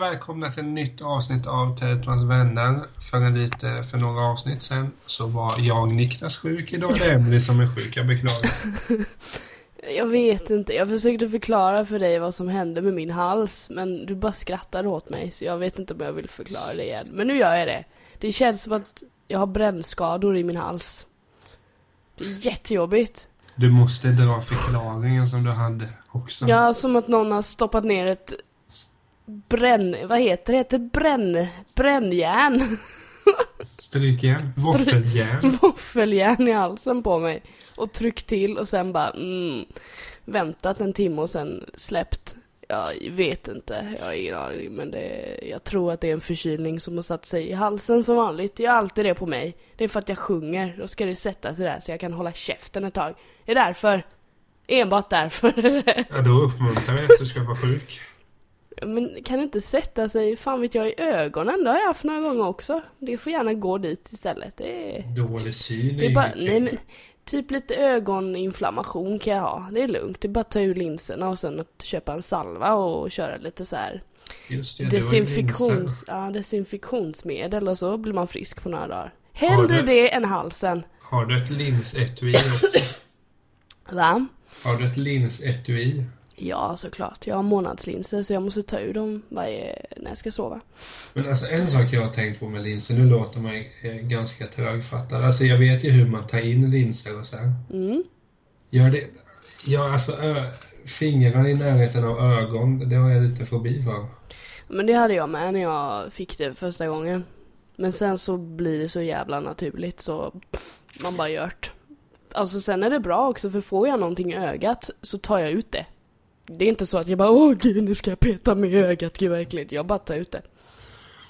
och välkomna till ett nytt avsnitt av Teletmans vänner. För, en lite, för några avsnitt sen så var jag Niklas sjuk. Idag är det Emelie som är sjuk. Jag beklagar. Jag vet inte, jag försökte förklara för dig vad som hände med min hals men du bara skrattade åt mig så jag vet inte om jag vill förklara det igen. Men nu gör jag det. Det känns som att jag har brännskador i min hals. Det är jättejobbigt. Du måste dra förklaringen som du hade också. Ja, som att någon har stoppat ner ett bränn... Vad heter det? Heter bränn... Brännjärn? Strykjärn. Våffeljärn. Våffeljärn i halsen på mig. Och tryckt till och sen bara mm, väntat en timme och sen släppt. Jag vet inte, jag har ingen aning men det, jag tror att det är en förkylning som har satt sig i halsen som vanligt. Jag har alltid det på mig. Det är för att jag sjunger, då ska det sätta sig där så jag kan hålla käften ett tag. Det är därför. Enbart därför. Ja, då uppmuntrar vi att du ska vara sjuk. Men kan det inte sätta sig, fan vet jag, i ögonen? Det har jag haft några gånger också. Det får gärna gå dit istället. Det är, Dålig syn det är är bara, nej men Typ lite ögoninflammation kan jag ha. Det är lugnt. Det är bara att ta ur linserna och sen att köpa en salva och köra lite så här Just det, det desinfektions, linsen. ja, desinfektionsmedel och så blir man frisk på några dagar. Hellre du- det än halsen. Har du ett linsetui också? Va? Har du ett linsetui? Ja, såklart. Jag har månadslinser så jag måste ta ur dem varje, när jag ska sova. Men alltså en sak jag har tänkt på med linser, nu låter man eh, ganska trögfattad. Alltså jag vet ju hur man tar in linser och så här. Mm. Gör det... Ja, alltså ö, fingrar i närheten av ögon, det har jag lite fobi för. Men det hade jag med när jag fick det första gången. Men sen så blir det så jävla naturligt så man bara gjort. Alltså sen är det bra också för får jag någonting i ögat så tar jag ut det. Det är inte så att jag bara åh gud nu ska jag peta mig i ögat, gud vad äckligt. Jag bara tar ut det.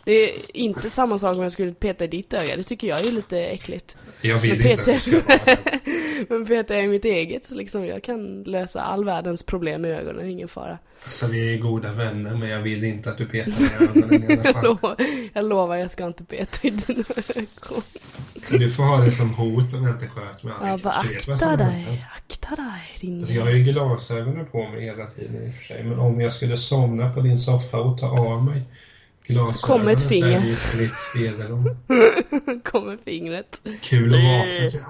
Det är inte samma sak om jag skulle peta i ditt öga, det tycker jag är lite äckligt. Jag vill Men inte vara det. Men petar jag i mitt eget så liksom jag kan lösa all världens problem med ögonen, ingen fara. Så vi är goda vänner, men jag vill inte att du petar i ögonen i alla Jag fall. lovar, jag lovar jag ska inte peta i dina ögon. Du får ha det som hot om jag inte sköter mig. Ja, bara akta dig, akta dig din... Alltså jag har ju glasögonen på mig hela tiden i och för sig. Men om jag skulle somna på din soffa och ta av mig glasögonen Så kommer ett så är finger. det spelrum. kommer fingret. Kul att vakna till.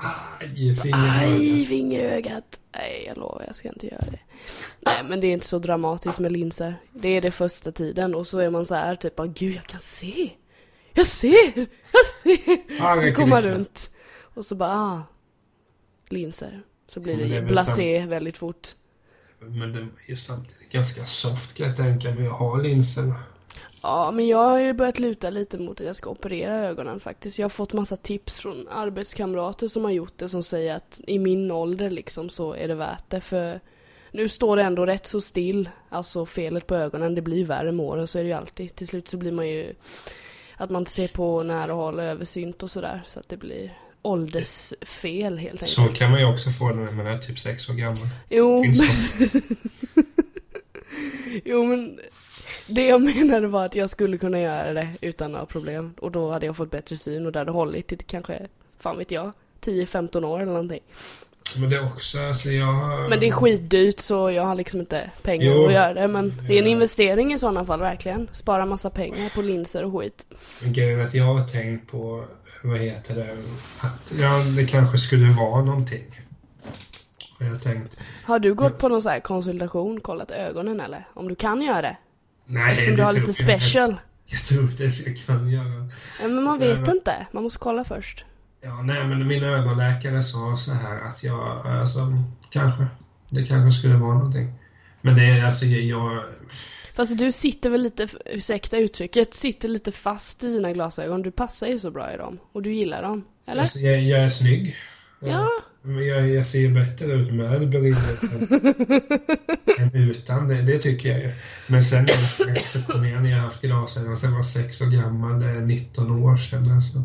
Aj, finger Aj, finger i ögat. Nej, jag lovar jag ska inte göra det. Nej, men det är inte så dramatiskt med linser. Det är det första tiden och så är man så här typ, gud jag kan se. Jag ser, kan lyssna. runt. Och så bara, ah, linser. Så blir det det blasé väldigt fort. Men det är samtidigt ganska soft kan jag tänka mig att ha linser. Ja, men jag har ju börjat luta lite mot att jag ska operera ögonen faktiskt. Jag har fått massa tips från arbetskamrater som har gjort det som säger att i min ålder liksom så är det värt det för nu står det ändå rätt så still, alltså felet på ögonen, det blir värre med åren, så är det ju alltid. Till slut så blir man ju att man ser på nära håll översynt och sådär, så att det blir åldersfel helt Så enkelt. kan man ju också få när man är typ sex år gammal. Jo, men... jo, men det jag menade var att jag skulle kunna göra det utan några problem. Och då hade jag fått bättre syn och det hade hållit i kanske, fan vet jag, 10-15 år eller någonting. Men det är också, alltså jag har... Men det är skitdyrt så jag har liksom inte pengar Jo. att göra det. Men det är en Ja. investering i sådana fall verkligen. Spara massa pengar på linser och skit. Grejen att jag har tänkt på, vad heter det, att ja, det kanske skulle vara någonting. Och jag tänkt, Har du gått på någon sån här konsultation, kollat ögonen eller? Om du kan göra det? nej Eftersom du har lite jag special. Jag tror inte ens jag kan göra. Ja, men man vet inte. Man måste kolla först. Ja, nej men min ögonläkare sa så här att jag, alltså, kanske, det kanske skulle vara någonting. Men det är alltså, jag, Fast du sitter väl lite, ursäkta uttrycket, sitter lite fast i dina glasögon. Du passar ju så bra i dem. Och du gillar dem. Eller? alltså, jag, jag är snygg. Ja, Men jag, jag ser bättre ut med brillor än, utan. Det, det tycker jag ju. Men sen så kom igen, jag haft glasögon sen jag var sex år gammal. Det är 19 år sedan. Alltså.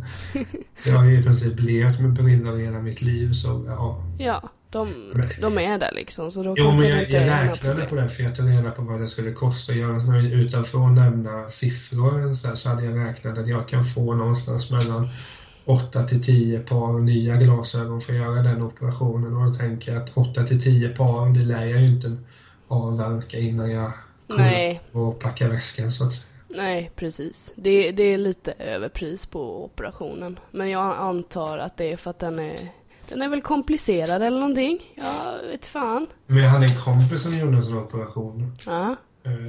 Jag har ju i princip levt med brillor hela mitt liv. Så ja. Ja, de, de är där liksom. Så då Jo, men jag, inte jag räknade på det för jag tog reda på vad det skulle kosta att göra här utanför att nämna siffror så, här, så hade jag räknat att jag kan få någonstans mellan 8 till 10 par nya glasögon för att göra den operationen och då tänker jag att 8 till 10 par, det lär jag ju inte avverka innan jag Nej, och packar väskan så att säga. nej precis. Det, det är lite överpris på operationen. Men jag antar att det är för att den är, den är väl komplicerad eller någonting. Jag vet fan. Men jag hade en kompis som gjorde en sån operation. Ja,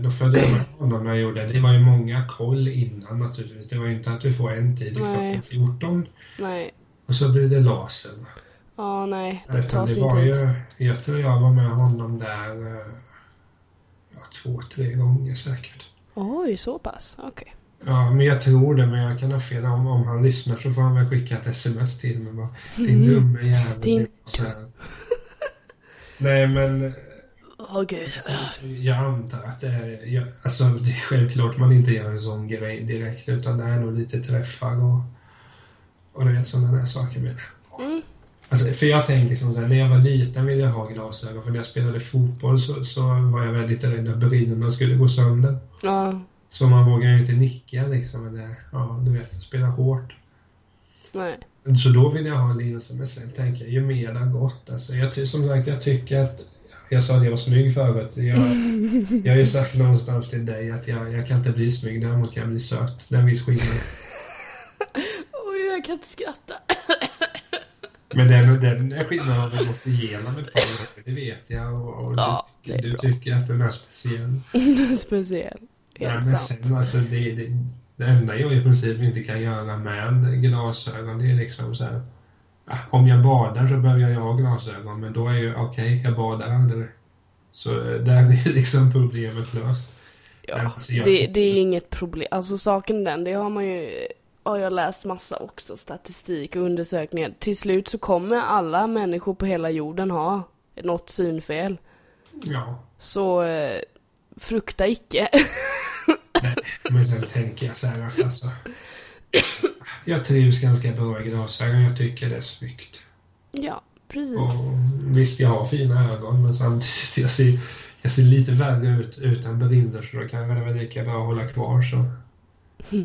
Då följde honom jag gjorde det. Det var ju många koll innan naturligtvis. Det var ju inte att du får en tid klockan 14 nej. och så blir det laser. Ja, nej. Det Utan det var tid. ju, jag tror jag var med honom där eh, ja, två, tre gånger säkert. Oj, så pass. Okej. Ja, men jag tror det, men jag kan ha fel. Om, om han lyssnar så får han väl skicka ett sms till mig. Din dumme jävel. Mm. Din-. Nej, men Åh gud. så jag antar att det är... Jag, alltså, det är självklart man inte gör en sån grej direkt, utan det är nog lite träffar och, och du vet sådana där saker. Mm. Alltså, för jag tänkte liksom så här, när jag var liten ville jag ha glasögon. För när jag spelade fotboll så, så var jag väldigt rädd att brillorna skulle gå sönder. Ja, Så man vågar ju inte nicka liksom. Eller, ja, du vet, spela hårt. nej. Så då vill jag ha linser. Men sen tänker jag, ju mer det har gått. Alltså, jag, som sagt, jag tycker att... Jag sa att jag var snygg förut. Jag, jag har ju sagt någonstans till dig att jag, jag kan inte bli snygg, däremot kan jag bli söt. Det är en viss skillnad. Oj, jag kan inte skratta. Men den, den skillnaden har vi gått igenom ett par gånger, det vet jag. Och, och Ja, du, är du tycker att den är speciell. Speciell. Nej, Helt men sant. sen alltså det, det, det enda jag i princip inte kan göra med glasögon, det är liksom så här. Om jag badar så behöver jag ju ha glasögon, men då är ju okej, jag badar aldrig. Så eh, där är liksom problemet löst. Nej, Ja, alltså, jag- det, det är inget problem. Alltså saken den, det har man ju, har jag läst massa också, statistik och undersökningar. Till slut så kommer alla människor på hela jorden ha något synfel. Ja, Så eh, frukta icke. men sen tänker jag så här alltså. Jag trivs ganska bra i glasögon, jag tycker det är snyggt. ja, precis. Och visst, jag har fina ögon, men samtidigt jag ser, jag ser lite värre ut utan brillor så då kanske det var lika bra att hålla kvar så.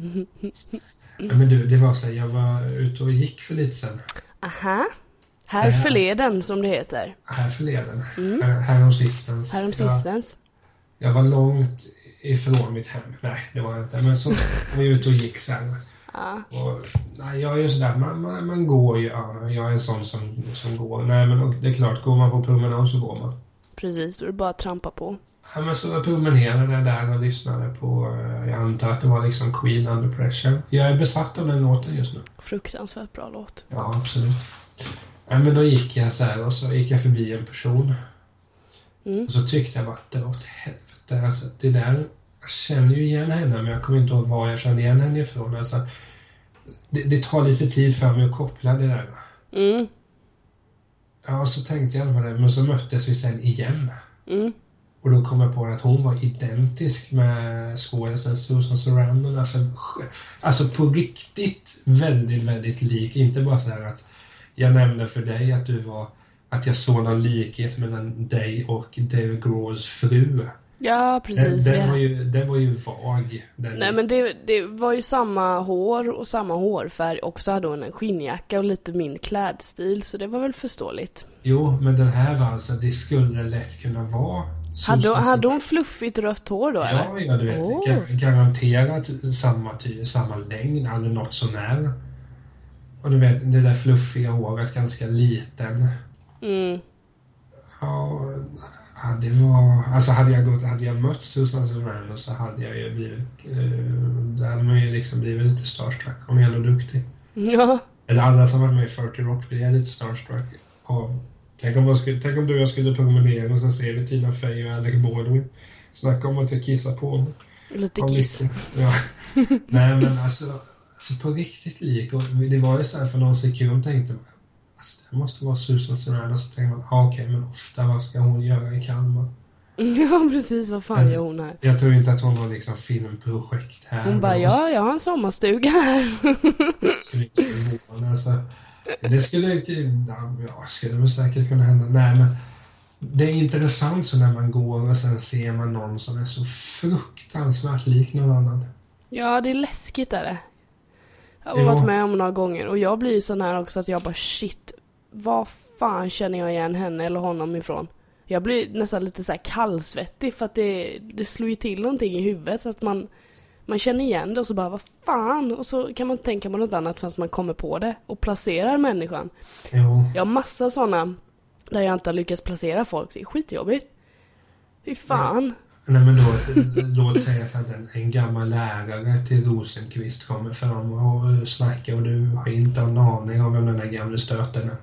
Ja, men du, det var så här, jag var ute och gick för lite sen. Aha. Här Ja. förleden, som det heter. Här förleden. Här, härom sistens. Härom Jag, jag var långt ifrån mitt hem. Nej, det var jag inte. Men så var jag ute och gick sen. Ja. Och, nej, jag är ju sådär, man, man, man går ju. Ja, jag är en sån som, som går. Nej, men det är klart, går man på promenad så går man. Precis, då är det bara att trampa på. Ja, men så promenerade jag där och lyssnade på, eh, jag antar att det var liksom Queen Under Pressure. Jag är besatt av den låten just nu. Fruktansvärt bra låt. Ja, absolut. Ja, men då gick jag så här och så gick jag förbi en person. Mm. Och så tyckte jag bara, dra åt helvete. Alltså, det där, jag känner ju igen henne, men jag kommer inte ihåg var jag kände igen henne ifrån. Alltså, det, det tar lite tid för mig att koppla det där. Mm, Ja, så tänkte jag på det, men så möttes vi sen igen. mm. Och då kom jag på att hon var identisk med skådisen Susan Sarandon. Alltså, alltså på riktigt väldigt, väldigt lik. Inte bara så här att jag nämnde för dig att du var att jag såg någon likhet mellan dig och David Grohls fru. Ja, Den, precis. den, vi- var ju, den var ju vag. Den, Nej men det, det var ju samma hår och samma hårfärg och så hade hon en skinnjacka och lite min klädstil så det var väl förståeligt. Jo, men den här var alltså, det skulle lätt kunna vara Hade, Susan hade hon fluffigt rött hår då eller? Ja, ja, du vet. Gar- Garanterat samma, ty, samma längd, eller något sånär. Och du vet, det där fluffiga håret, ganska liten. Mm, Ja, ja, det var... Alltså hade jag, gått, hade jag mött Susan Sarandon så hade jag ju blivit... Uh, där hade man ju liksom blivit lite starstruck. Hon är ändå duktig. ja, Eller alla som varit med i 40 Rock blir lite starstruck. Och tänk, om skulle, tänk om du och jag skulle promenera och så ser vi Tina Fey och Alec Baldwin. Snacka om att jag kissar på mig. lite kiss. Ja. Nej men alltså, alltså på riktigt lik. Och det var ju så här för någon sekund tänkte man alltså, det måste vara Susan Sarandon. Så tänker man, ah, okej, men ofta, vad ska hon? Ja, precis. Vad fan gör hon här? Jag tror inte att hon har liksom filmprojekt här. Hon bara, ja, jag har en sommarstuga här. alltså, Det skulle, ja, skulle väl säkert kunna hända. Nej, men det är intressant så när man går och sen ser man någon som är så fruktansvärt lik någon annan. Ja, det är läskigt är det. Jag har Jo. varit med om några gånger och jag blir ju sån här också att jag bara shit, var fan känner jag igen henne eller honom ifrån? Jag blir nästan lite så kallsvettig för att det, det slår ju till någonting i huvudet så att man, man känner igen det och så bara vad fan? Och så kan man tänka på något annat fast man kommer på det och placerar människan. Jo. Jag har massa såna där jag inte har lyckats placera folk. Det är skitjobbigt. Fy fan. Nej men då, då säger jag att en, en gammal lärare till Rosenqvist kommer fram och snackar och du har inte en aning om vem den där gamle stöten är.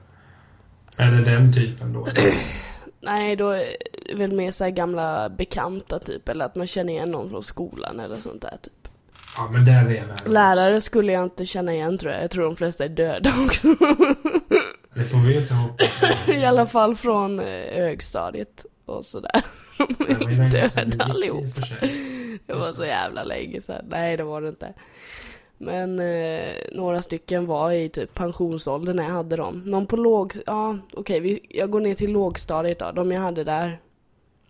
Är det den typen då? Nej, då är det väl mer så gamla bekanta typ. Eller att man känner igen någon från skolan eller sånt där typ. Ja men där är jag värre. Lärare skulle jag inte känna igen tror jag. Jag tror de flesta är döda också. Det får vi inte hoppas. I alla fall från eh, högstadiet och sådär. De är det döda gick i allihop. och för sig. Det var så jävla länge sedan. Nej, det var det inte. Men eh, några stycken var i typ pensionsålder när jag hade dem. Någon på låg... Ja, okej, vi jag går ner till lågstadiet då. De jag hade där.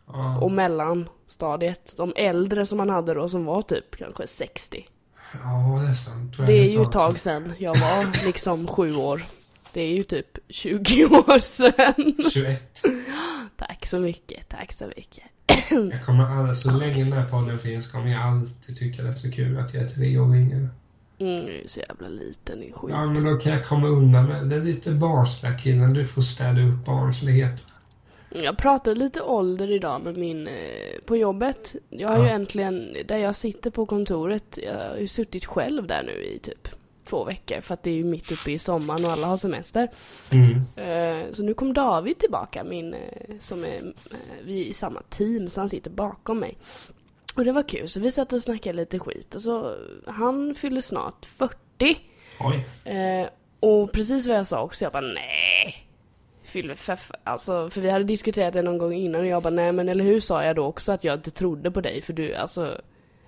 Ja. Och mellanstadiet. De äldre som man hade då som var typ kanske 60. Ja, det är sant. Det är ju ett tag sedan jag var liksom sju år. Det är ju typ 20 år sedan. 21. Tack så mycket, tack så mycket. Jag kommer aldrig, så länge den här podden finns kommer jag alltid tycka det är så kul att jag är tre år yngre. Mm, jag är så jävla liten i skit. Ja, men då kan jag komma undan med det. är lite barnsliga killen. Du får städa upp barnslighet. Jag pratade lite ålder idag med min, eh, på jobbet. Jag har ju Ja. äntligen, där jag sitter på kontoret, jag har ju suttit själv där nu i typ två veckor för att det är ju mitt uppe i sommaren och alla har semester. Mm. Eh, Så nu kom David tillbaka, min, eh, som är, vi är i samma team, så han sitter bakom mig. Och det var kul, så vi satt och snackade lite skit och så, han fyller snart 40. Oj. Eh, och precis vad jag sa också, jag bara nej. Fyller för, alltså, för vi hade diskuterat det någon gång innan och jag bara nej men eller hur sa jag då också att jag inte trodde på dig för du alltså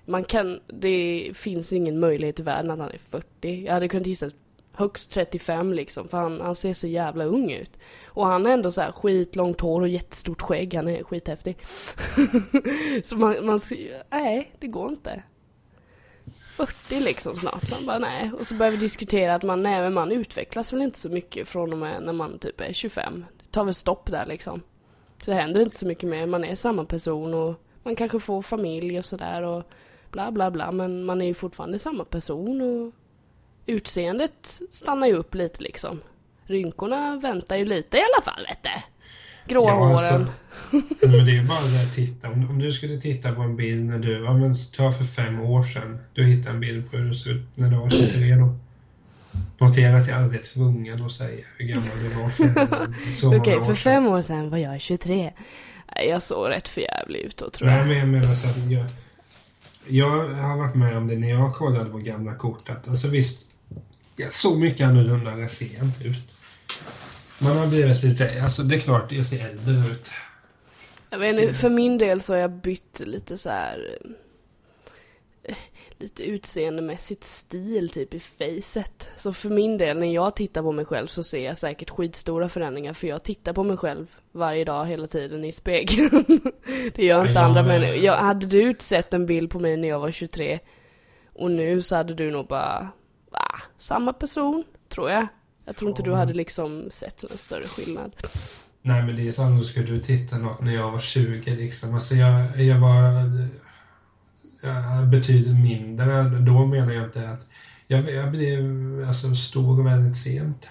Man kan, det finns ingen möjlighet i världen att han är 40. Jag hade kunnat gissa högst 35 liksom för han, han ser så jävla ung ut. Och han är ändå så här skitlångt hår och jättestort skägg, han är skithäftig. så man, man, nej det går inte. 40 liksom snart. Man bara nej. Och så börjar vi diskutera att man, nej men man utvecklas väl inte så mycket från och med när man typ är 25. Det tar väl stopp där liksom. Så händer inte så mycket mer. Man är samma person och man kanske får familj och sådär och bla bla bla. Men man är ju fortfarande samma person och utseendet stannar ju upp lite liksom. Rynkorna väntar ju lite i alla fall vet du. Gråa Ja, håren. alltså, men det är ju bara att titta. Om, om du skulle titta på en bild när du, ja men ta för fem år sedan. Du hittar en bild på hur du såg ut när du var 23 då. Notera att jag aldrig är tvungen att säga hur gammal du var för Okej, år för fem år sedan var jag 23. Nej, Jag såg rätt förjävlig ut då tror Nej, jag. men jag menar så att jag, jag har varit med om det när jag kollade på gamla kort. Att, alltså visst, jag såg mycket annorlunda sent ut. Man har blivit lite, alltså det är klart jag ser äldre ut. Jag vet inte, för min del så har jag bytt lite så här eh, lite utseendemässigt stil typ i facet. Så för min del, när jag tittar på mig själv så ser jag säkert skitstora förändringar för jag tittar på mig själv varje dag hela tiden i spegeln. det gör inte Ja, andra människor. Jag, hade du sett en bild på mig när jag var 23 och nu så hade du nog bara, va? Samma person, tror jag. Jag tror inte du Ja. hade liksom sett någon större skillnad. Nej men det är som, ska du titta något när jag var 20 liksom. Alltså jag, jag var jag betydligt mindre. Då menar jag inte att jag, jag blev alltså stor väldigt sent.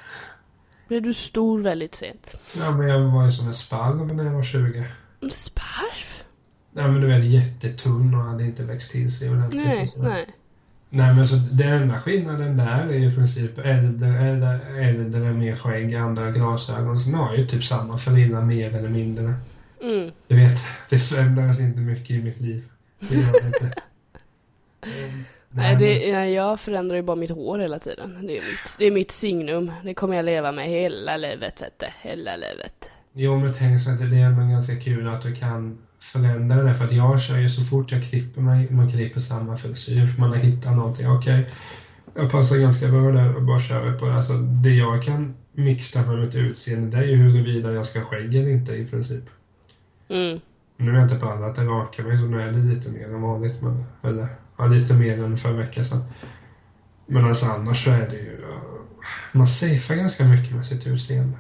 Blev du stor väldigt sent? Ja men jag var ju som en sparv när jag var 20. En sparv? Nej men du vet jättetunn och hade inte växt till sig ordentligt. Nej, nej. Nej men så den enda skillnaden där är ju i princip äldre, äldre, äldre mer skägg, andra glasögon. Sen har jag ju typ samma förilla mer eller mindre. Mm. Du vet, det förändras inte mycket i mitt liv. Det gör det inte. Nej, det, jag förändrar ju bara mitt hår hela tiden. Det är mitt, det är mitt signum. Det kommer jag leva med hela livet, vet du. Hela livet. Jo, men tänk så att det är ändå ganska kul att du kan förändra det. För att jag kör ju så fort jag klipper mig, man klipper samma frisyr, för man har hittat någonting. Okej, jag passar ganska bra där och bara kör på det. Alltså, det jag kan mixa med mitt utseende, det är ju huruvida jag ska ha skägg eller inte i princip. Mm. Nu är jag inte på alla att jag rakar mig, så nu är det lite mer än vanligt. Men, eller, ja, lite mer än för en vecka sedan. Men alltså annars så är det ju... Man safear ganska mycket med sitt utseende.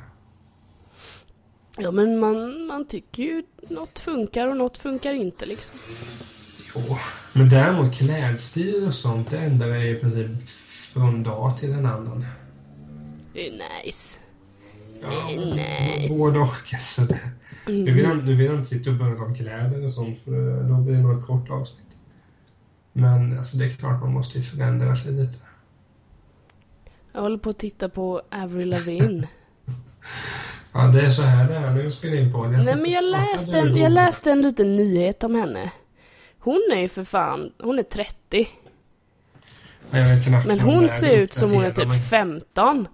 Ja, men man, man tycker ju något funkar och något funkar inte liksom. Jo, men däremot klädstil och sånt, det ändrar jag i princip från dag till en annan. Det är nice. Ja, Eh, nice. Både och. Alltså det. Nu, vill jag, nu vill inte sitta och prata om kläder och sånt, för då blir det nog ett kort avsnitt. Men alltså, det är klart man måste ju förändra sig lite. Jag håller på att titta på Avril Lavigne. Ja, det är så här det är. Nu spelar jag in på det. Nej men jag läste, en, jag läste en liten nyhet om henne. Hon är ju för fan, hon är 30. Ja, jag vet knappt Men hon ser ut som hon är typ mig. 15. 15.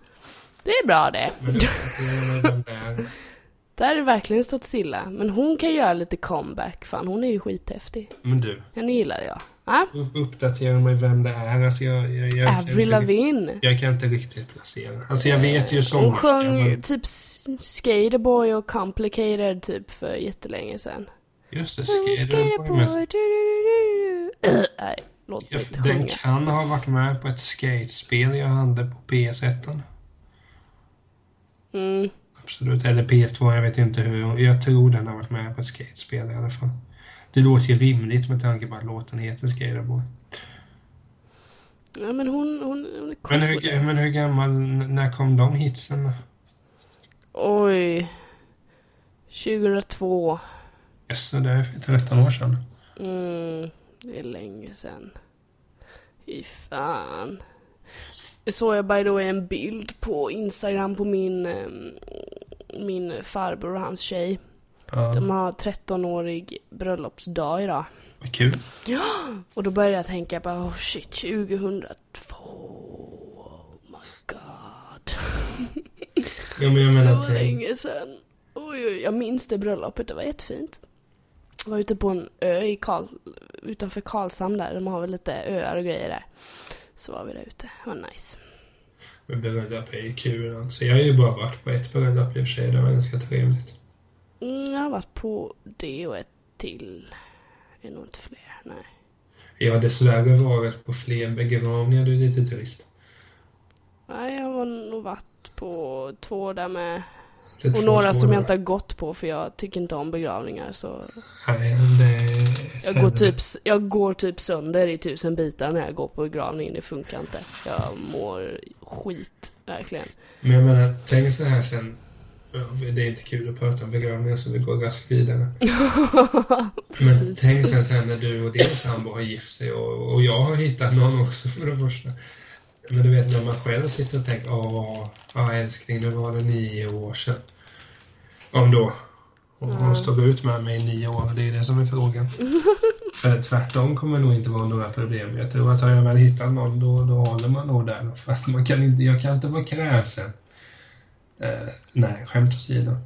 Det är bra det. Men. Där har verkligen stått stilla. Men hon kan göra lite comeback. Fan, hon är ju skithäftig. Men du, Henne gillar jag. Ja, upp- uppdatera mig vem det är. Alltså, jag, jag, jag, Avril Lavigne. Jag kan inte riktigt placera. Alltså jag vet ju Hon sångerskan, sjöng men typ Skaterboy och Complicated typ för jättelänge sedan. just det, Skaterboy. Skaterboy. Nej, låt mig inte Den sjunga. kan ha varit med på ett skatespel jag hade på PS1. Mm. Absolut. Eller PS2, jag vet inte hur. Jag tror den har varit med på ett skatespel i alla fall. Det låter ju rimligt med tanke på att låten heter Skaterboy. Ja, men hon, hon, hon är cool. Men hur, men hur gammal, när kom de hitsen? Oj. 2002. Yes, det är för 13 år sedan. Mm, det är länge sedan. Fy fan. Såg jag by the way en bild på Instagram på min, ehm, min farbror och hans tjej. Ja, De har 13-årig bröllopsdag idag. vad kul. Och då började jag tänka på, oh shit, 2002. Oh my god. Ja, men jag Det menar, var tänk, länge sedan. Oj, oj, jag minns det bröllopet, det var jättefint. Jag var ute på en ö i Karl, utanför Karlshamn där, de har väl lite öar och grejer där. Så var vi där ute, det var nice. men bröllop är ju kul alltså. Jag har ju bara varit på ett bröllop i och för sig, det var ganska trevligt. Mm, jag har varit på det och ett till. Det är nog inte fler, nej. Jag har dessvärre varit på fler begravningar, det är lite trist. Nej, jag har nog varit på två där med. Det Och två några som svåra. jag inte har gått på för jag tycker inte om begravningar så. Nej, det. Jag går typ, jag går typ sönder i tusen bitar när jag går på begravning, det funkar inte. Jag mår skit, verkligen. Men jag menar, tänk så här sen. ja, Det är inte kul att prata om begravningar så vi går raskt vidare. Men tänk sen, sen när du och din sambo har gift sig och, och jag har hittat någon också för det första. Men du vet när man själv sitter och tänker åh, ja älskling nu var det nio år sedan. Om då. Och hon Ja. står ut med mig i nio år, det är det som är frågan. för tvärtom kommer det nog inte vara några problem. Jag tror att har jag väl hittat någon då, då håller man nog där. För att man kan inte, jag kan inte vara kräsen. Eh, nej, skämt åsido.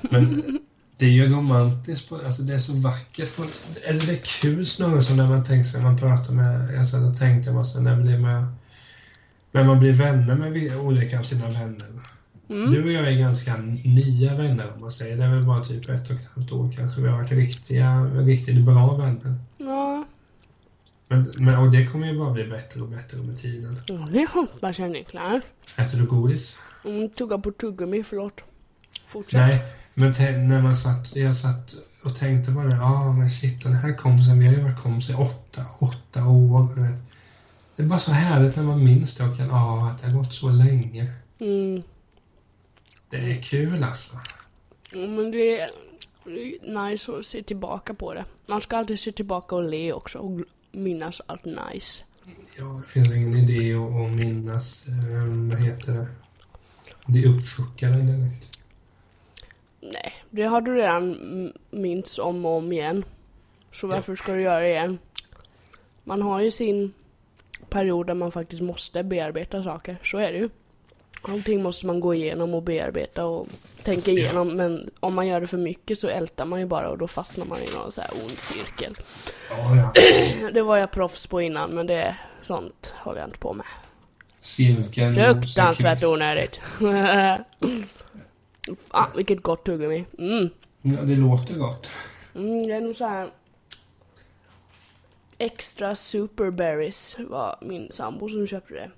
Men det är ju romantiskt, på, alltså det är så vackert. På, eller det är kul snarare som när man tänker sig, man pratar med, jag satt och tänkte man så när blir man, när man blir vänner med olika av sina vänner. Mm. Du och jag är ganska nya vänner om man säger. Det är väl bara typ ett och ett halvt år kanske vi har varit riktiga, riktigt bra vänner. Ja, Men, men, och det kommer ju bara bli bättre och bättre med tiden. det hoppas jag Niklas. Äter du godis? Mm, tugga på tuggummi, förlåt. Fortsätt. Nej, men när man satt, jag satt och tänkte bara ja ah, men shit den här kompisen, vi har ju varit kompisar i åtta, åtta år. Du vet. Det är bara så härligt när man minns det och kan, ah, att det har gått så länge. Mm. Det är kul alltså. Mm, Men det är, det är nice att se tillbaka på det. Man ska alltid se tillbaka och le också och minnas allt nice. Ja, det finns ingen idé att, att minnas, eh, vad heter det, det uppfuckade direkt. Nej, det har du redan minns om och om igen. Så varför ska du göra det igen? Man har ju sin period där man faktiskt måste bearbeta saker. Så är det ju. Allting måste man gå igenom och bearbeta och tänka igenom. Men om man gör det för mycket så ältar man ju bara och då fastnar man i någon så här ond cirkel. Ja, ja. Det var jag proffs på innan men det sånt håller jag inte på med. Cirkeln. Fruktansvärt onödigt. Fan vilket gott tuggummi. Mm. Ja, det låter gott. Mm, det är nog så här extra superberries var min sambo som köpte det.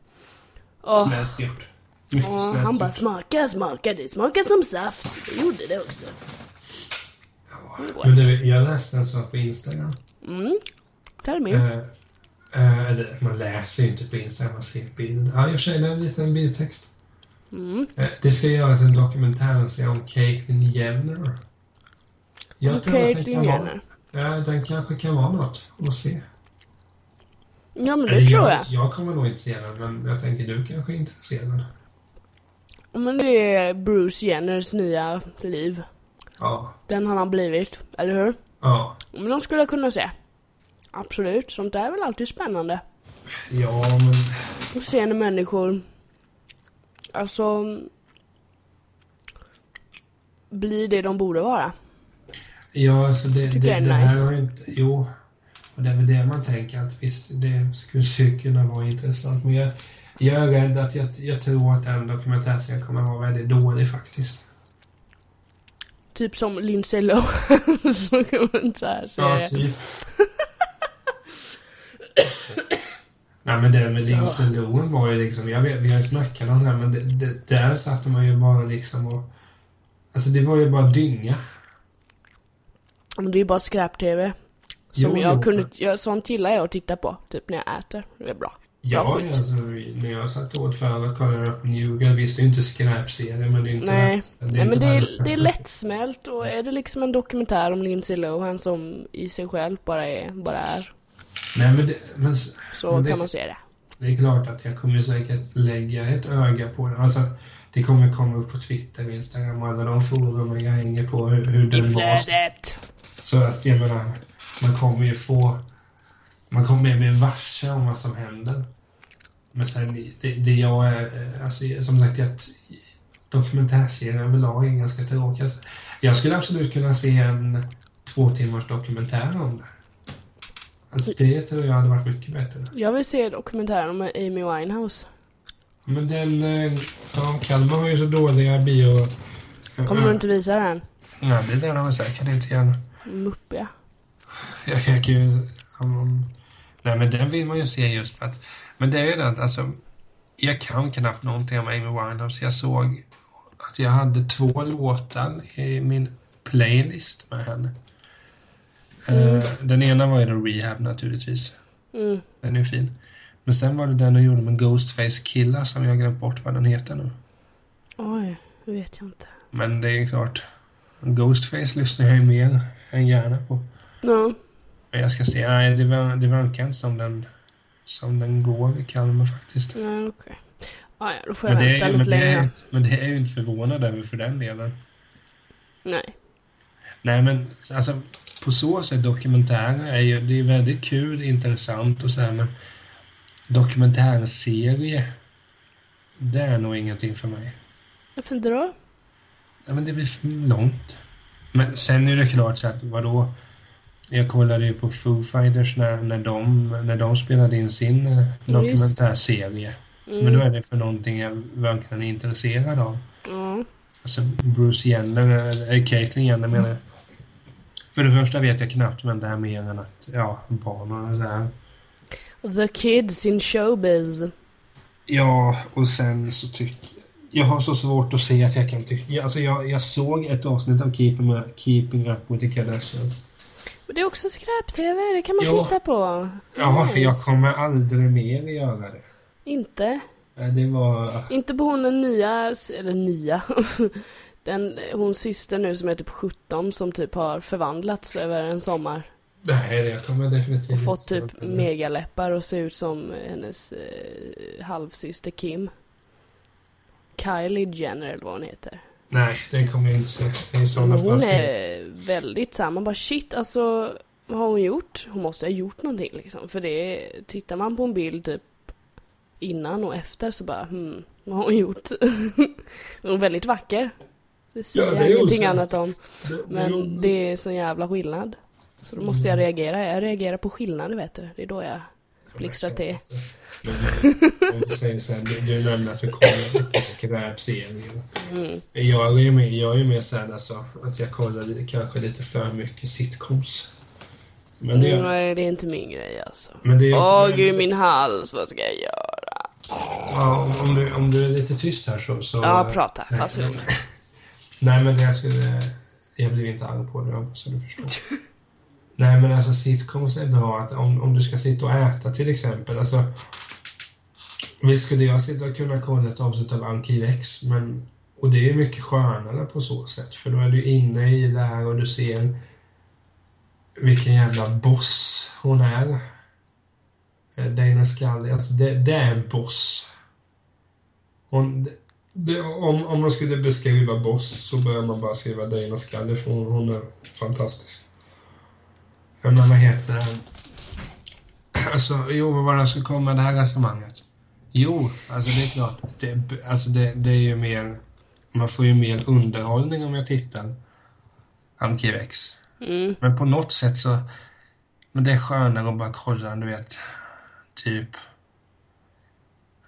Och, Snällt gjort. Mycket och snällt han bara gjort. smaka, smaka, det smakar som saft. Det gjorde det också. Men du, jag läste en sak på Instagram. Mm. Tell me. Eh, eh, eller, man läser ju inte på Instagram, man ser bilder. Ja, jag känner en liten bildtext. Mm. Eh, det ska göras en dokumentärserie om Caitlyn Jenner. Jag den Caitlyn Jenner. ja, den kanske kan vara något att se. Ja men det Eller tror jag, jag. jag kommer nog inte se den, men jag tänker du kanske är intresserad. Men det är Bruce Jenners nya liv. Ja. Den han har blivit, eller hur? Ja. Men de skulle jag kunna se. Absolut, sånt där är väl alltid spännande. Ja, men... Och se när människor, alltså, blir det de borde vara. Ja, alltså det, det, är det här nice. har inte... Jo. Och det är väl det man tänker att visst, det skulle kunna vara intressant. Men jag, jag är rädd att jag, jag tror att den dokumentärserien kommer att vara väldigt dålig faktiskt. Typ som Lindsay Lohan, så kan man så här Ja, säga. typ. Nej men det med Lindsay Lohan var ju liksom, jag vet, vi har snackat om det här men det, det, där satte man ju bara liksom och... Alltså det var ju bara dynga. Men det är ju bara skräp-tv. Som Jo, jag jo. kunde, jag, sånt gillar jag att titta på, typ när jag äter. Det är bra. Ja, skit. alltså, när jag satt åt förut och kollade upp New Girl, visst det är inte skräpserie men det är inte Nej. rätt- det är Nej inte men det är, det är lättsmält och är det liksom en dokumentär om Lindsay Lohan som i sig själv bara är, bara är, Nej men, det, men så Men det- kan man se det. det är klart att jag kommer säkert lägga ett öga på det. Alltså, det kommer komma upp på Twitter, Instagram och alla de forum jag hänger på hur, hur den var. Så att jag menar, man kommer ju få... Man kommer bli varse om vad som händer. Men sen, det, det jag är... eh, Alltså, som sagt, jag, dokumentärserier överlag är ganska tråkiga. Alltså, Jag skulle absolut kunna se en två timmars dokumentär om det. Alltså det tror jag hade varit mycket bättre. Jag vill se dokumentären om Amy Winehouse. Men den... eh, Ja, Kalmar har ju så dåliga bio... Kommer du inte visa den? Nej, det lär de väl säkert inte gärna. Muppiga. Jag kan ju... Nej, men den vill man ju se just för att... Men det är ju det att alltså... Jag kan knappt någonting om Amy Winehouse. Jag såg att jag hade två låtar i min playlist med henne. Eh, den ena var ju då Rehab naturligtvis. Mm. Den är ju fin. Men sen var det den jag gjorde med Ghostface Killa som jag glömt bort vad den heter nu. Oj, det vet jag inte. Men det är klart. Ghostface lyssnar jag ju mer än gärna på. Ja. Men jag ska se. Nej, det, ver- det verkar inte som den, som den går i Kalmar faktiskt. Nej, okej. Ah, ja, då får jag Men vänta är, lite men, det är, längre. inte- men det är ju inte förvånad över för den delen. Nej. Nej, men alltså på så sätt dokumentärer är ju, det är väldigt kul, intressant och så här, men dokumentärserie, det är nog ingenting för mig. Varför inte då? Ja, men det blir för långt. Men sen är det klart så att vadå? Jag kollade ju på Foo Fighters när, när, de, när de spelade in sin eh, dokumentärserie. Mm. Men då är det för någonting jag verkligen är intresserad av. Ja. Alltså Bruce Jenner, eller Caitlyn Jenner menar jag. För det första vet jag knappt vem det är mer än att, ja, barn och så här. The kids in showbiz. Ja, och sen så tycker jag har så svårt att se att jag kan tycka... Alltså jag, jag såg ett avsnitt av Keeping, Keeping Up with the Kardashians. Men det är också skräp-tv, det kan man Ja. titta på. Ja, Nice. jag kommer aldrig mer göra det. Inte. Det var... Inte på hon den nya, eller nya. Den, hon syster nu som är typ 17 som typ har förvandlats över en sommar. Nej, det kommer definitivt Och fått typ megaläppar och ser ut som hennes eh, halvsyster Kim. Kylie Jenner eller vad hon heter. Nej, den kommer jag inte se. Det är sådana Men hon är väldigt så här, man bara shit alltså vad har hon gjort? Hon måste ha gjort någonting liksom. För det tittar man på en bild typ innan och efter så bara hmm, vad har hon gjort? hon är väldigt vacker. Det säger Ja, det jag ingenting hon. annat om. Det, det, Men det är sån jävla skillnad. Så då måste jag reagera. Jag reagerar på skillnader vet du. Det är då jag blixtrar till. Men, om du säger så här, du, du nämnde att du kollar mycket skräpserier. Mm. Jag är ju mer, jag är såhär alltså, att jag kollar kanske lite för mycket sitcoms. Men det, Nej, det är inte min grej alltså. men det Åh men- gud, min hals, vad ska jag göra? Ja, om, du, om du är lite tyst här så... så Ja, prata. Fast nej, men jag skulle... Jag blir inte arg på det, så hoppas du förstår. nej, men alltså sitcoms är bra att om, om du ska sitta och äta till exempel. Alltså, visst skulle jag sitta och kunna kolla ett avsnitt av Arkiv X, men... Och det är mycket skönare på så sätt, för då är du inne i det här och du ser vilken jävla boss hon är. Eh, Dana Scully, alltså det, det är en boss. Hon, om, om man skulle beskriva boss så börjar man bara skriva Dana Scully för hon, hon är fantastisk. Men vad heter det? Alltså, jo, vad var det som kom med det här resonemanget? Jo, alltså det är klart. Det, alltså det, det är ju mer... Man får ju mer underhållning om jag tittar. Arkiv X. Mm. Men på något sätt så... Men det är skönare att bara kolla, du vet, typ...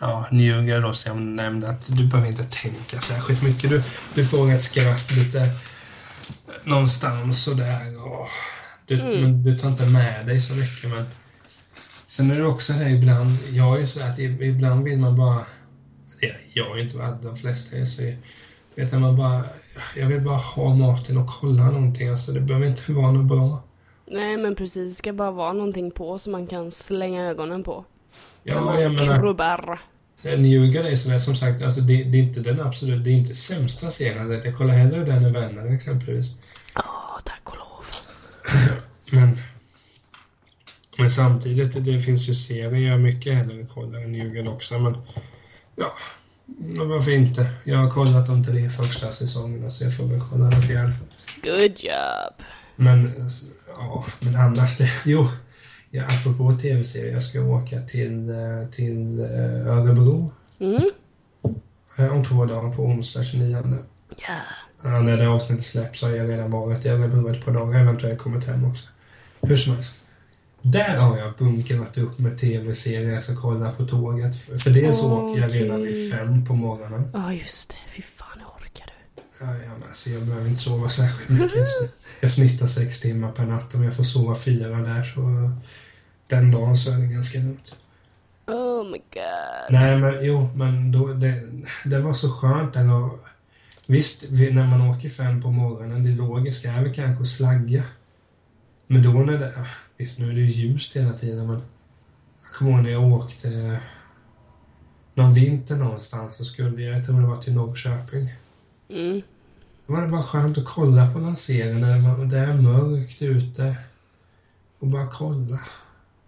Ja, Newger då som jag nämnde att du behöver inte tänka särskilt mycket. Du, du får ett skratt lite någonstans och där och du, Mm. men du tar inte med dig så mycket men sen är det också det ibland, jag är ju så att ibland vill man bara, ja, jag är inte värd de flesta är så vet man bara, jag vill bara ha maten och kolla någonting, alltså det behöver inte vara något bra. Nej, men precis. Det ska bara vara någonting på som man kan slänga ögonen på. Ja, jag menar, krubbar. Njuga är sådär som sagt, alltså det, det är inte den absolut, det är inte sämsta serien. Jag kollar hellre den än Vänner exempelvis. Åh, tack och lov. Men, men samtidigt, det finns ju serier jag mycket hellre kollar än Njugen också. Men ja, men varför inte? Jag har kollat de tre första säsongerna så jag får väl kolla den fjärde. Good job. Men ja, men annars det, jo. Ja, apropå tv-serier, jag ska åka till, eh, till eh, Örebro Mm. eh, om två dagar på onsdag 29. Ja. Ja, när det avsnittet släpps har jag redan varit i Örebro ett par dagar, eventuellt kommit hem också. Hur som helst. Där har jag bunkrat upp med tv-serier jag ska kolla på tåget. För det så åker jag redan vid fem på morgonen. Ja, just det. Fy fan, hur orkar du? Ja, ja, men alltså, jag behöver inte sova särskilt mycket. Jag snittar sex timmar per natt. Om jag får sova fyra där så den dagen så är det ganska lugnt. Oh my god. Nej, men jo, men då, det, det var så skönt där och Visst, vi, när man åker fem på morgonen, det logiska är väl kanske att slagga. Men då när det, visst nu är det ju ljust hela tiden men jag kommer ihåg när jag åkte någon vinter någonstans så skulle jag, jag tror det var till Norrköping. Mm. Då var det bara skönt att kolla på någon serie när man, det är mörkt ute och bara kolla.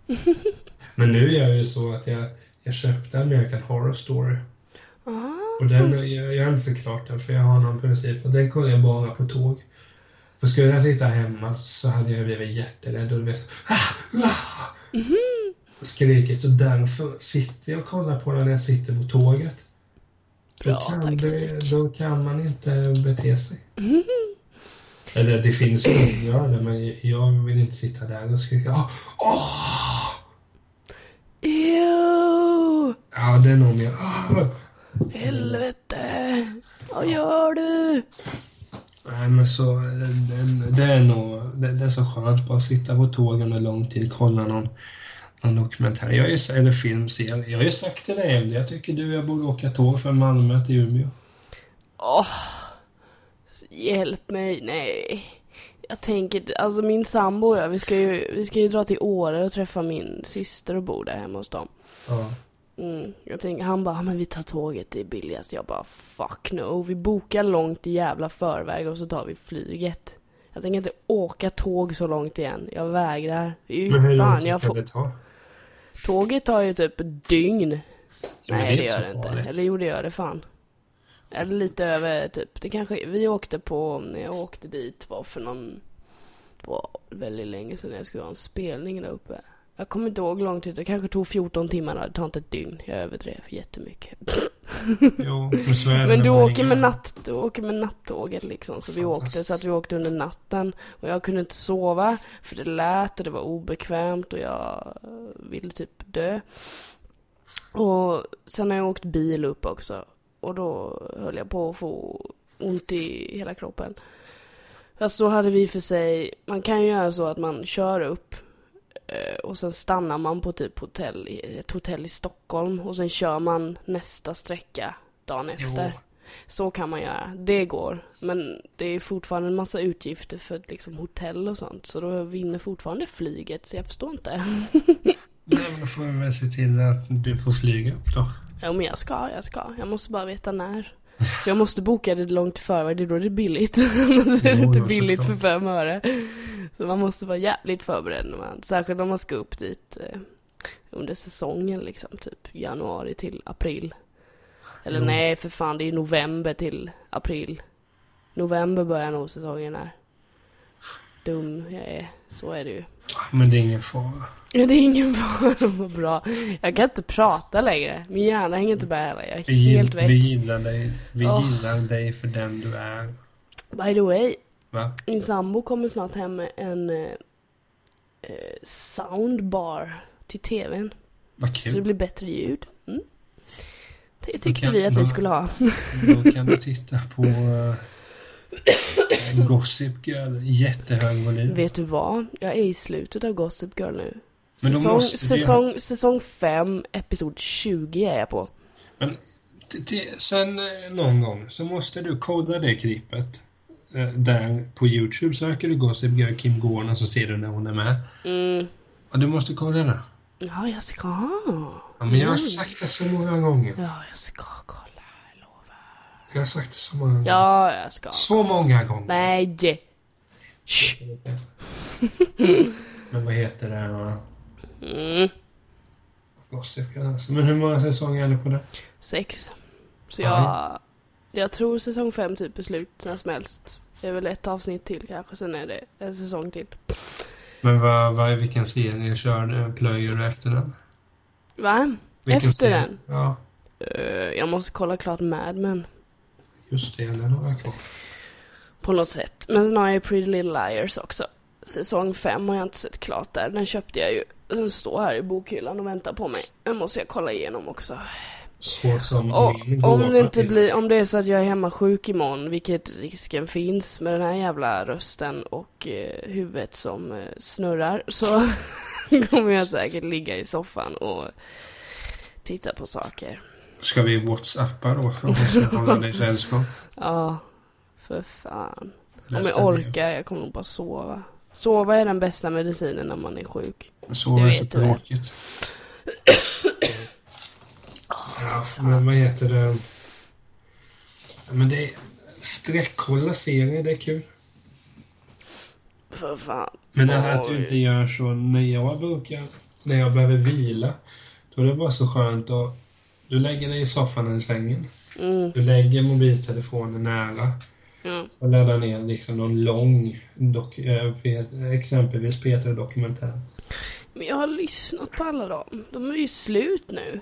Men nu är jag ju så att jag, jag köpte American Horror Story. Ah. Och den, jag, jag har inte sett klart den för jag har någon princip och den kollar jag bara på tåg. För skulle jag sitta hemma så hade jag blivit jätterädd och du vet ah, ah, skrikit. Så därför sitter jag och kollar på den när jag sitter på tåget. Då Bra kan, taktik. det, då kan man inte bete sig. Eller det finns som gör det men jag vill inte sitta där och skrika åh, åh! Ew! Ja, det är nog mer åh! Helvete! Vad gör du? Nej men så, det, det är nog, det, det är så skönt bara att sitta på tågen och lång tid kolla någon, någon dokumentär. Jag ju, eller filmserie. Jag har ju sagt till dig Emily, jag tycker du och jag borde åka tåg från Malmö till Umeå. Åh! hjälp mig, nej. Jag tänker, alltså min sambo och jag, vi ska ju, vi ska ju dra till Åre och träffa min syster och bo där hemma hos dem. Ja. Mm, jag tänker, han bara, "Ah, men vi tar tåget, det är billigast. Jag bara, fuck no. Vi bokar långt i jävla förväg och så tar vi flyget. Jag tänker inte åka tåg så långt igen. Jag vägrar. Men hur lång tid kan det ta? Tåget tar ju typ dygn. Men Nej, det, inte gör det inte. farligt. Eller jo, det gör det fan. Eller lite över typ. Det kanske, vi åkte på, när jag åkte dit var för någon, det var väldigt länge sedan jag skulle ha en spelning där uppe. Jag kommer inte ihåg lång tid, det kanske tog 14 timmar, det tar inte ett dygn. Jag överdrev jättemycket. Jo, men så är det Men du åker med, natt, du åker med nattåget liksom, så vi åkte, så att vi åkte under natten. Och jag kunde inte sova, för det lät och det var obekvämt och jag ville typ dö. Och sen har jag åkt bil upp också. Och då höll jag på att få ont i hela kroppen. Fast då hade vi för sig, man kan ju göra så att man kör upp och sen stannar man på typ hotell, ett hotell i Stockholm och sen kör man nästa sträcka dagen Jo. efter. Så kan man göra, det går. Men det är fortfarande en massa utgifter för liksom hotell och sånt. Så då vinner fortfarande flyget, så jag förstår inte. Nej, men då får vi väl se till att du får flyga upp då. Ja men jag ska, jag ska. Jag måste bara veta när. Jag måste boka det långt förväg, det är då det är billigt. Annars är det inte billigt för fem öre. Så man måste vara jävligt förberedd när man, särskilt om man ska upp dit eh, under säsongen liksom, typ januari till april. Eller Jo. nej, för fan, det är november till april. November börjar nog säsongen här. Dum jag är, så är det ju. Men det är ingen fara. Ja, det är ingen fara, vad bra. Jag kan inte prata längre. Min hjärna hänger inte med heller. Jag är Vi, helt väck. vi gillar dig. Vi Åh. gillar dig för den du är. By the way, Va? min sambo kommer snart hem med en eh, eh, soundbar till tvn. Vad Så det kul. blir bättre ljud. Mm. Det tyckte kan- vi att vi då- skulle ha. Då kan du titta på Gossip Girl. Jättehög volym. Vet du vad? Jag är i slutet av Gossip Girl nu. Men Säsong, måste säsong, säsong 5, episod 20 är jag på. Men sen eh, någon gång så måste du kolla det klippet. eh, Där på Youtube söker du Gossip Girl Kim Gorn så ser du när hon är med. Mm. Och du måste kolla det. Ja, jag ska. Ja, men jag har Mm. sagt det så många gånger. Ja, jag ska kolla. Jag har sagt det så många gånger. Ja, jag ska. Så många gånger. Nej. Shh. Men vad heter det? va? Mm. Gossip. Men hur många säsonger är det på det? Sex. Så Ja. jag, jag tror säsong fem typ är slut när som helst. Det är väl ett avsnitt till kanske, sen är det en säsong till. Men vad, vad, vilken serie kör du? Plöjer du efter den? Va? Vilken Efter serie? den? Ja, Eh, jag måste kolla klart Mad Men. Just det. Den har jag kvar. På något sätt. Men sen har jag ju Pretty Little Liars också. Säsong fem har jag inte sett klart där. Den köpte jag ju. Den står här i bokhyllan och väntar på mig. Den måste jag kolla igenom också. Och, om det inte blir, om det är så att jag är hemma sjuk imorgon, vilket risken finns med den här jävla rösten och eh, huvudet som eh, snurrar, så kommer jag säkert ligga i soffan och titta på saker. Ska vi whatsappa då för att hålla dig sällskap? Ja, för fan. Om jag orkar, jag kommer nog bara sova. Sova är den bästa medicinen när man är sjuk. Det är så tråkigt. Ja, men vad heter det? Men det är... Sträckkolla serier, det är kul. För fan. Men det här att du inte gör så när jag brukar, när jag behöver vila, då är det bara så skönt att du lägger dig i soffan eller sängen. Mm, Du lägger mobiltelefonen nära ja. och laddar ner liksom någon lång, dok, eh, exempelvis Peter Dokumentär. Men jag har lyssnat på alla dem. De är ju slut nu.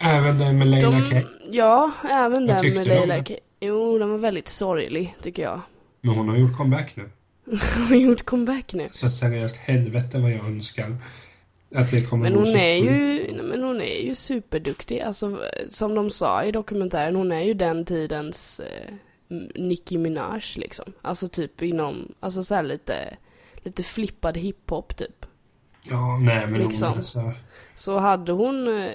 Även den med Leila De, K. ja, även den med Leila? K. Jo, den var väldigt sorglig, tycker jag. Men hon har gjort comeback nu. Hon har gjort comeback nu. Så seriöst, helvete vad jag önskar att det kommer Men hon är ju, men hon är ju superduktig. Alltså, som de sa i dokumentären, hon är ju den tidens eh, Nicki Minaj liksom. Alltså typ inom, alltså så här lite, lite flippad hiphop typ. Ja, nej men liksom. hon är så... Så hade hon, eh,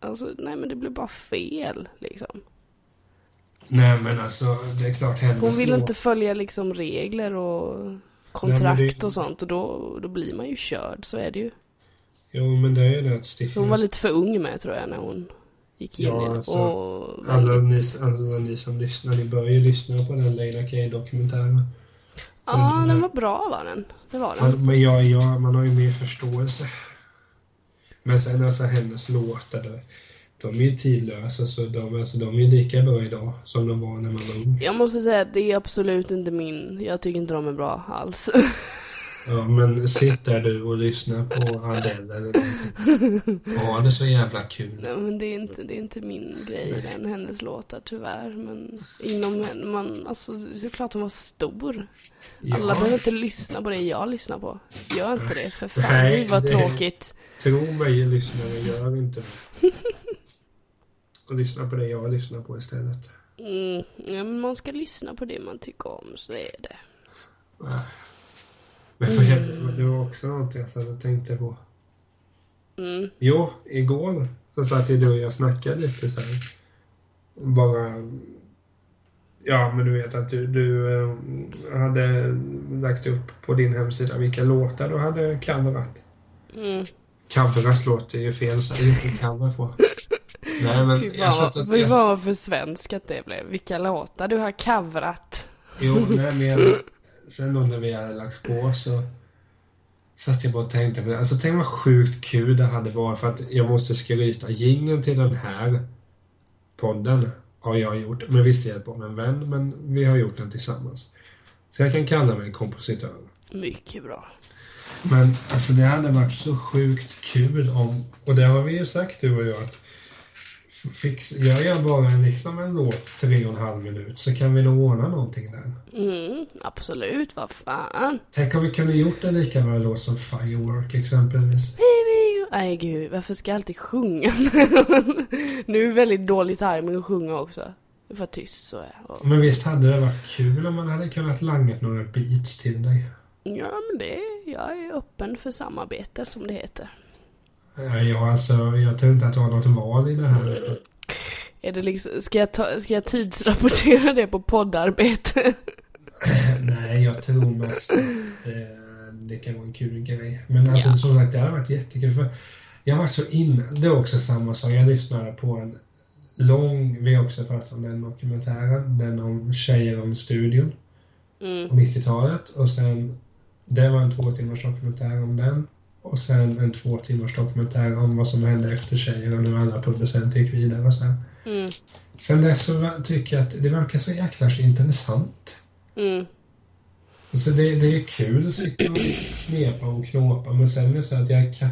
alltså nej men det blev bara fel liksom. Nej men alltså, det är klart hennes Hon vill inte följa liksom regler och kontrakt Nej, det- och sånt och då, då blir man ju körd, så är det ju. Jo, men det är det att sticka. Hon var lite för ung med tror jag när hon gick in Ja, i alltså, och Alla ni, alla ni som lyssnar, ni bör ju lyssna på den Leila K-dokumentären. Ja, den var bra var den. Det var den. Man, men ja, ja, man har ju mer förståelse. Men sen alltså hennes låtar, de, de är ju tidlösa så de, alltså, de är ju lika bra idag som de var när man var ung. Jag måste säga att det är absolut inte min, jag tycker inte de är bra alls. Ja, men sitt där du och lyssna på Adele eller någonting. Ha det så jävla kul. Nej men det är inte, det är inte min grej den, hennes låtar tyvärr. Men inom henne, man, alltså såklart hon var stor. Alla behöver inte lyssna på det jag lyssnar på. Gör inte det för fan. Nej, vad det- tråkigt. Tro mig lyssnare, gör inte det. Och lyssna på det jag lyssnar på istället. Mm, ja, men man ska lyssna på det man tycker om, så är det. Men heter det? Var också någonting jag satt och tänkte på. Mm, Jo, igår så satt ju du och jag snackade lite så här. Bara... Ja, men du vet att du, du eh, hade lagt upp på din hemsida vilka låtar du hade coverat. mm. Coverat låter ju fel, så det är inte cover på. Nej, men Fy jag satt och... fy vad för svensk att det blev. Vilka låtar du har coverat. jo, nej, men sen då när vi hade lagt på så satt jag bara och tänkte på det. Alltså tänk vad sjukt kul det hade varit för att jag måste skryta. Jingeln till den här podden har jag gjort med viss hjälp av en vän, men vi har gjort den tillsammans. Så jag kan kalla mig kompositör. Mycket bra. Men alltså det hade varit så sjukt kul om, och det har vi ju sagt du och jag att fix, gör jag bara en, liksom en låt tre och en halv minut så kan vi nog ordna någonting där. Mm, absolut, vad fan. Tänk om vi kunde gjort en lika bra låt som Firework exempelvis. Nej gud, varför ska jag alltid sjunga? nu är det väldigt dålig timing att sjunga också. Det för tyst så är jag. Men visst hade det varit kul om man hade kunnat langa några beats till dig? Ja men det, jag är öppen för samarbete som det heter. Ja, Ja, alltså jag tror inte att du har något val i det här. Är det liksom, ska jag, ta, ska jag tidsrapportera det på poddarbete? Nej, jag tror mest att det, det kan vara en kul grej. Men alltså Ja. som sagt, det hade varit jättekul. För jag varit så inne. Det är också samma sak. Jag lyssnade på en lång, vi har också pratat om den dokumentären, den om tjejer om studion Mm, på 90-talet. Och sen, det var en två timmars dokumentär om den. Och sen en två timmars dokumentär om vad som hände efter tjejer och nu alla producenter gick vidare och så mm, Sen dess så tycker jag att det verkar så jäkla intressant. mm. Alltså det, det är kul att sitta och knepa och knåpa men sen är det så att jag kan,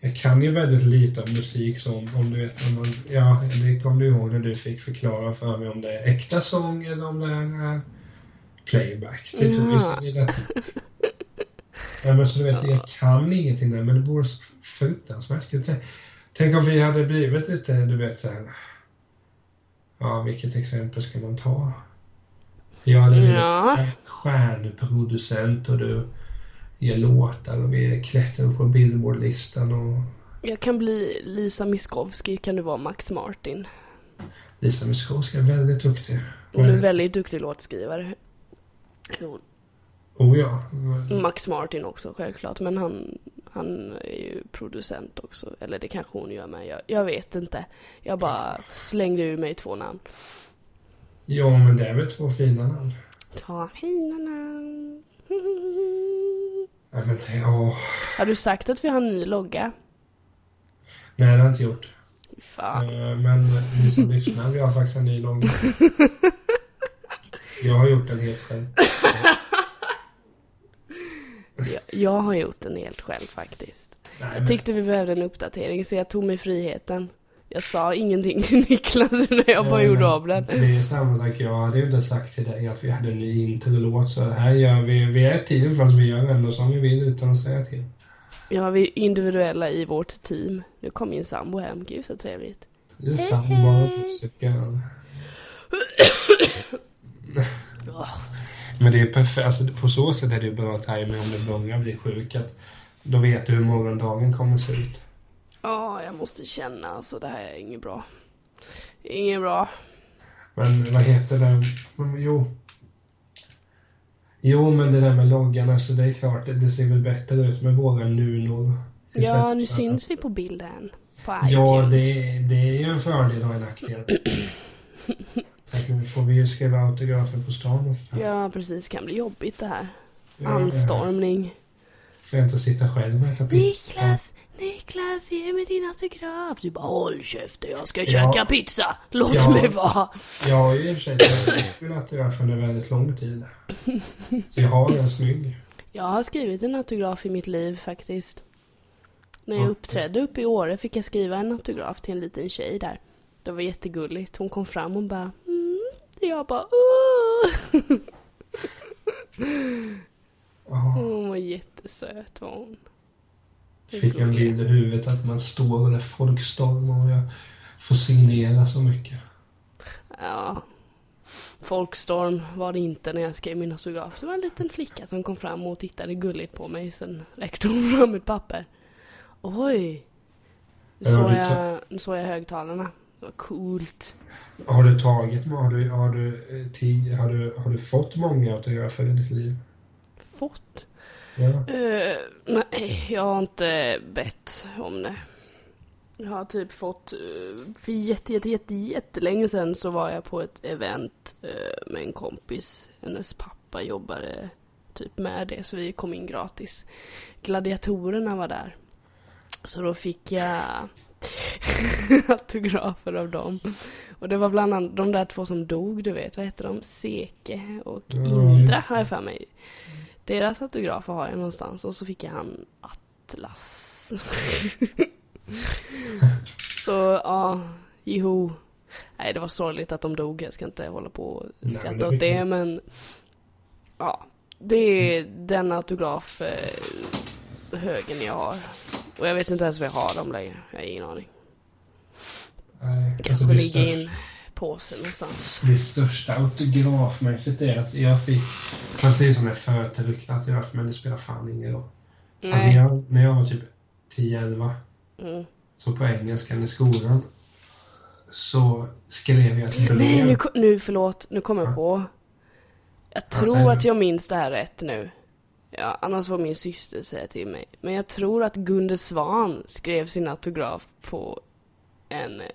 jag kan ju väldigt lite om musik som om du vet om man, ja det kommer du ihåg när du fick förklara för mig om det är äkta sång eller om det är playback. Det tog Ja. lilla tid. Ja, men så du vet, jag kan ingenting där men det vore så fruktansvärt kul. Tänk- om vi hade blivit lite, du vet så här. Ja, vilket exempel ska man ta? Jag hade blivit Ja. stjärnproducent och du gör låtar och vi klättrar på Billboardlistan och Jag kan bli Lisa Miskovsky, kan du vara Max Martin? Lisa Miskovsky är väldigt duktig. Hon är väldigt duktig låtskrivare. Oh ja. Max Martin också självklart, men han, han är ju producent också. Eller det kanske hon gör med, jag, jag vet inte. Jag bara slängde ur mig två namn. Ja, men det är väl två fina namn. Ta fina namn. Ja, men det, åh. Har du sagt att vi har en ny logga? Nej, det har jag inte gjort. Fan. Eh, Men ni som lyssnar, vi har faktiskt en ny logga. Jag har gjort den helt själv. Jag, jag har gjort den helt själv faktiskt. Nej, Jag tyckte vi behövde en uppdatering så jag tog mig friheten. Jag sa ingenting till Niklas när jag bara Nej, gjorde av den. Det är samma sak. Jag hade ju inte sagt till dig att vi hade en ny introlåt. Så här gör vi. Vi är ett team fast vi gör ändå som vi vill utan att säga till. Ja, vi är individuella i vårt team. Nu kom min sambo hem, gud så trevligt. Det är samma musiker. Men det är perfekt. Alltså, på så sätt är det ju bra timing om börjar bli sjuk. Att då vet du hur morgondagen kommer se ut. Ja, jag måste känna alltså det här är inget bra. Inget bra. Men vad heter det? Jo. Jo, men det där med loggan, alltså det är klart, det, det ser väl bättre ut med våra nunor. Ja, nu för- syns vi på bilden. På. Ja, det, det är ju en fördel och en nackdel. Att nu får vi ju skriva autografer på stan. Ja, precis. Kan bli jobbigt det här. Ja, Anstormning. Får jag inte sitta själv och äta pizza? Niklas, Niklas, ge mig din autograf. Du bara håll käften, jag ska Ja. käka pizza. Låt Ja. mig vara. Jag har ju i och för sig tagit autograf under väldigt lång tid. Så jag har en snygg. Jag har skrivit en autograf i mitt liv faktiskt. När jag Ja. uppträdde uppe i Åre fick jag skriva en autograf till en liten tjej där. Det var jättegulligt. Hon kom fram och bara Jag bara Åh! Ja. Hon var jättesöt var hon. Fick en bild i huvudet att man står och det är folkstorm och jag får signera så mycket. Ja. Folkstorm var det inte när jag skrev min autograf. Det var en liten flicka som kom fram och tittade gulligt på mig. Sen räckte hon fram ett papper. Oj! Nu såg jag, såg jag högtalarna. Det var coolt. Har du tagit, har du, har du, eh, har du, har du fått många autografer i ditt liv? Fått? Ja. Eh, nej, jag har inte bett om det. Jag har typ fått, uh, för jätte, jätte, jätte, jättelänge sedan så var jag på ett event eh, med en kompis. Hennes pappa jobbade typ med det så vi kom in gratis. Gladiatorerna var där. Så då fick jag autografer av dem. Och det var bland annat de där två som dog, du vet, vad heter de? Seke och Indra har jag för mig. Deras autografer har jag någonstans och så fick jag han Atlas. så ja, jo. Nej det var sorgligt att de dog, jag ska inte hålla på och Nej, skratta det åt det men ja, det är den autograf eh, högen jag har. Och jag vet inte ens vad jag har dem längre, jag har ingen aning. Nej, Kanske alltså ligger i största, en påse någonstans. det största autografmässigt är att jag fick, fast det är som är förtryckt autograf, men det spelar fan ingen roll. Att När, Nej. jag, när jag var typ 10-11, Mm. så på engelskan i skolan, så skrev jag ett brev. Nej, nu, nu förlåt, nu kommer jag Ja. på. Jag tror det. att jag minns det här rätt nu. Ja, annars får min syster säga till mig. Men jag tror att Gunde Svan skrev sin autograf på en eh,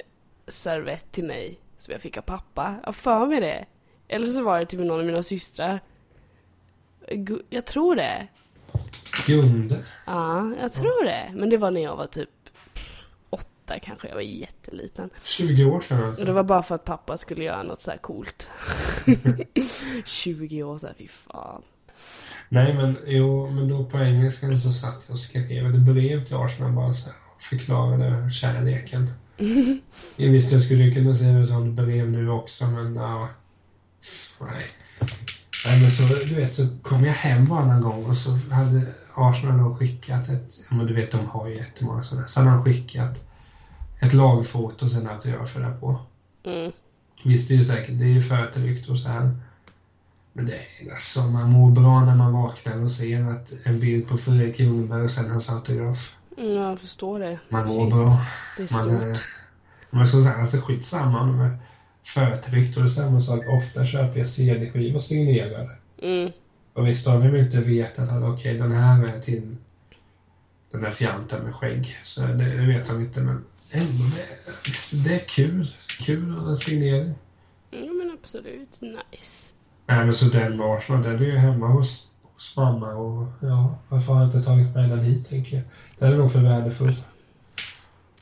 servett till mig som jag fick av pappa. Jag för mig det. Eller så var det till någon av mina systrar. Jag tror det. Gunde. Ja, jag tror det. Men det var när jag var typ åtta kanske. Jag var jätteliten. 20 år sedan Och alltså. det var bara för att pappa skulle göra något så här coolt. 20 år sedan, fy fan. Nej, men jo, men då på engelskan så satt jag och skrev ett brev till Arsenal bara så här, förklarade kärleken. Jag visste jag skulle kunna säga ett sånt brev nu också, men ja. Nej. Nej, men så, du vet, så kom jag hem varannan gång och så hade Arsenal då skickat ett, ja men du vet de har ju jättemånga sådana, så hade de skickat ett lagfoto sen autografer där på. Mm. Visst, det är ju säkert, det är ju förtryckt och så här. Men det är alltså, man mår bra när man vaknar och ser att en bild på Fredrik Ljungberg och sen hans autograf. Mm, Jag förstår det. Man mår Shit. bra. Det är Man, stort. men så här, alltså skitsamma med förtryckt och det är samma sak. Ofta köper jag CD-skivor signerade. Mm. Och visst har de inte vetat att okej, den här är till den här fjanten med skägg. Så det, det vet de inte, men ändå, det, det är kul. Kul att signera. Ja men absolut, nice. Men så den Arsenal, den är ju hemma hos, hos mamma och ja, varför har jag inte tagit med den hit, tänker jag. Den är nog för värdefull.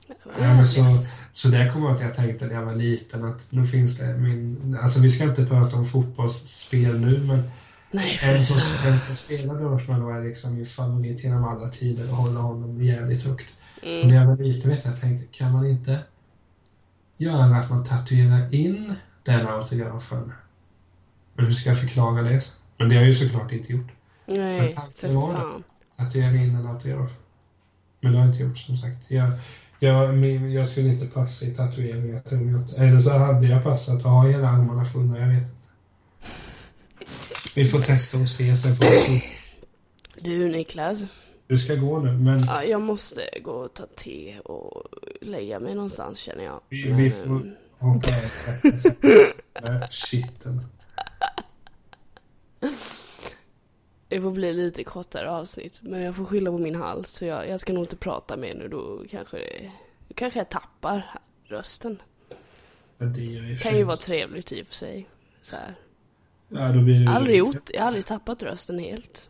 Det Ja, men så, så där kommer att jag tänkte när jag var liten att nu finns det min... Alltså vi ska inte prata om fotbollsspel nu, men Nej för en som, en som Arsenal då är liksom min favorit genom alla tider och håller honom jävligt högt. Och när Mm. jag var liten vet jag, jag tänkte, kan man inte göra att man tatuerar in den autografen? Men hur ska jag förklara det? Men det har jag ju såklart inte gjort. Nej, Men tanken för var det. fan. Tatuera in en autograf. Men det har jag inte gjort som sagt. Jag, jag, min, jag skulle inte passa i tatueringar, tror jag inte. Eller så hade jag passat att ha hela armarna fulla, jag vet inte. Vi får testa och se, sen får vi. Du Niklas, Du ska gå nu, men ja, jag måste gå och ta te och lägga mig någonstans känner jag. Vi- Men, vi får- ehm, hoppa över shiten. Det får bli lite kortare avsnitt. Men jag får skylla på min hals. Så jag, jag ska nog inte prata mer nu. Då kanske, då kanske jag tappar rösten. Men det ju kan ju vara trevligt i och för sig. Så här. Ja, då blir det Aldrig gjort. Jag har aldrig tappat rösten helt.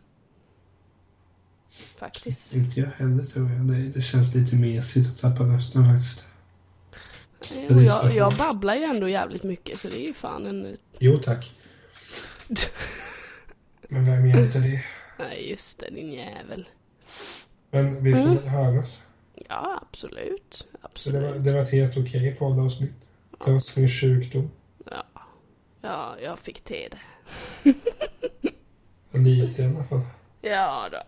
Faktiskt. Inte jag heller tror jag. Det, det känns lite mesigt att tappa rösten faktiskt. Jo, jag, jag babblar ju ändå jävligt mycket så det är ju fan en... Jo tack. Men vem gör inte det? Nej, just det, din jävel. Men vi får Mm. höras. Ja, absolut. Så det Absolut. var, det var ett helt okej poddavsnitt. Trots min sjukdom. Ja. ja, jag fick till det. Lite i alla fall. Ja då.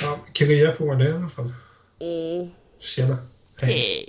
Ja, krya på det i alla fall. Mm. Tjena. Hej. Hej.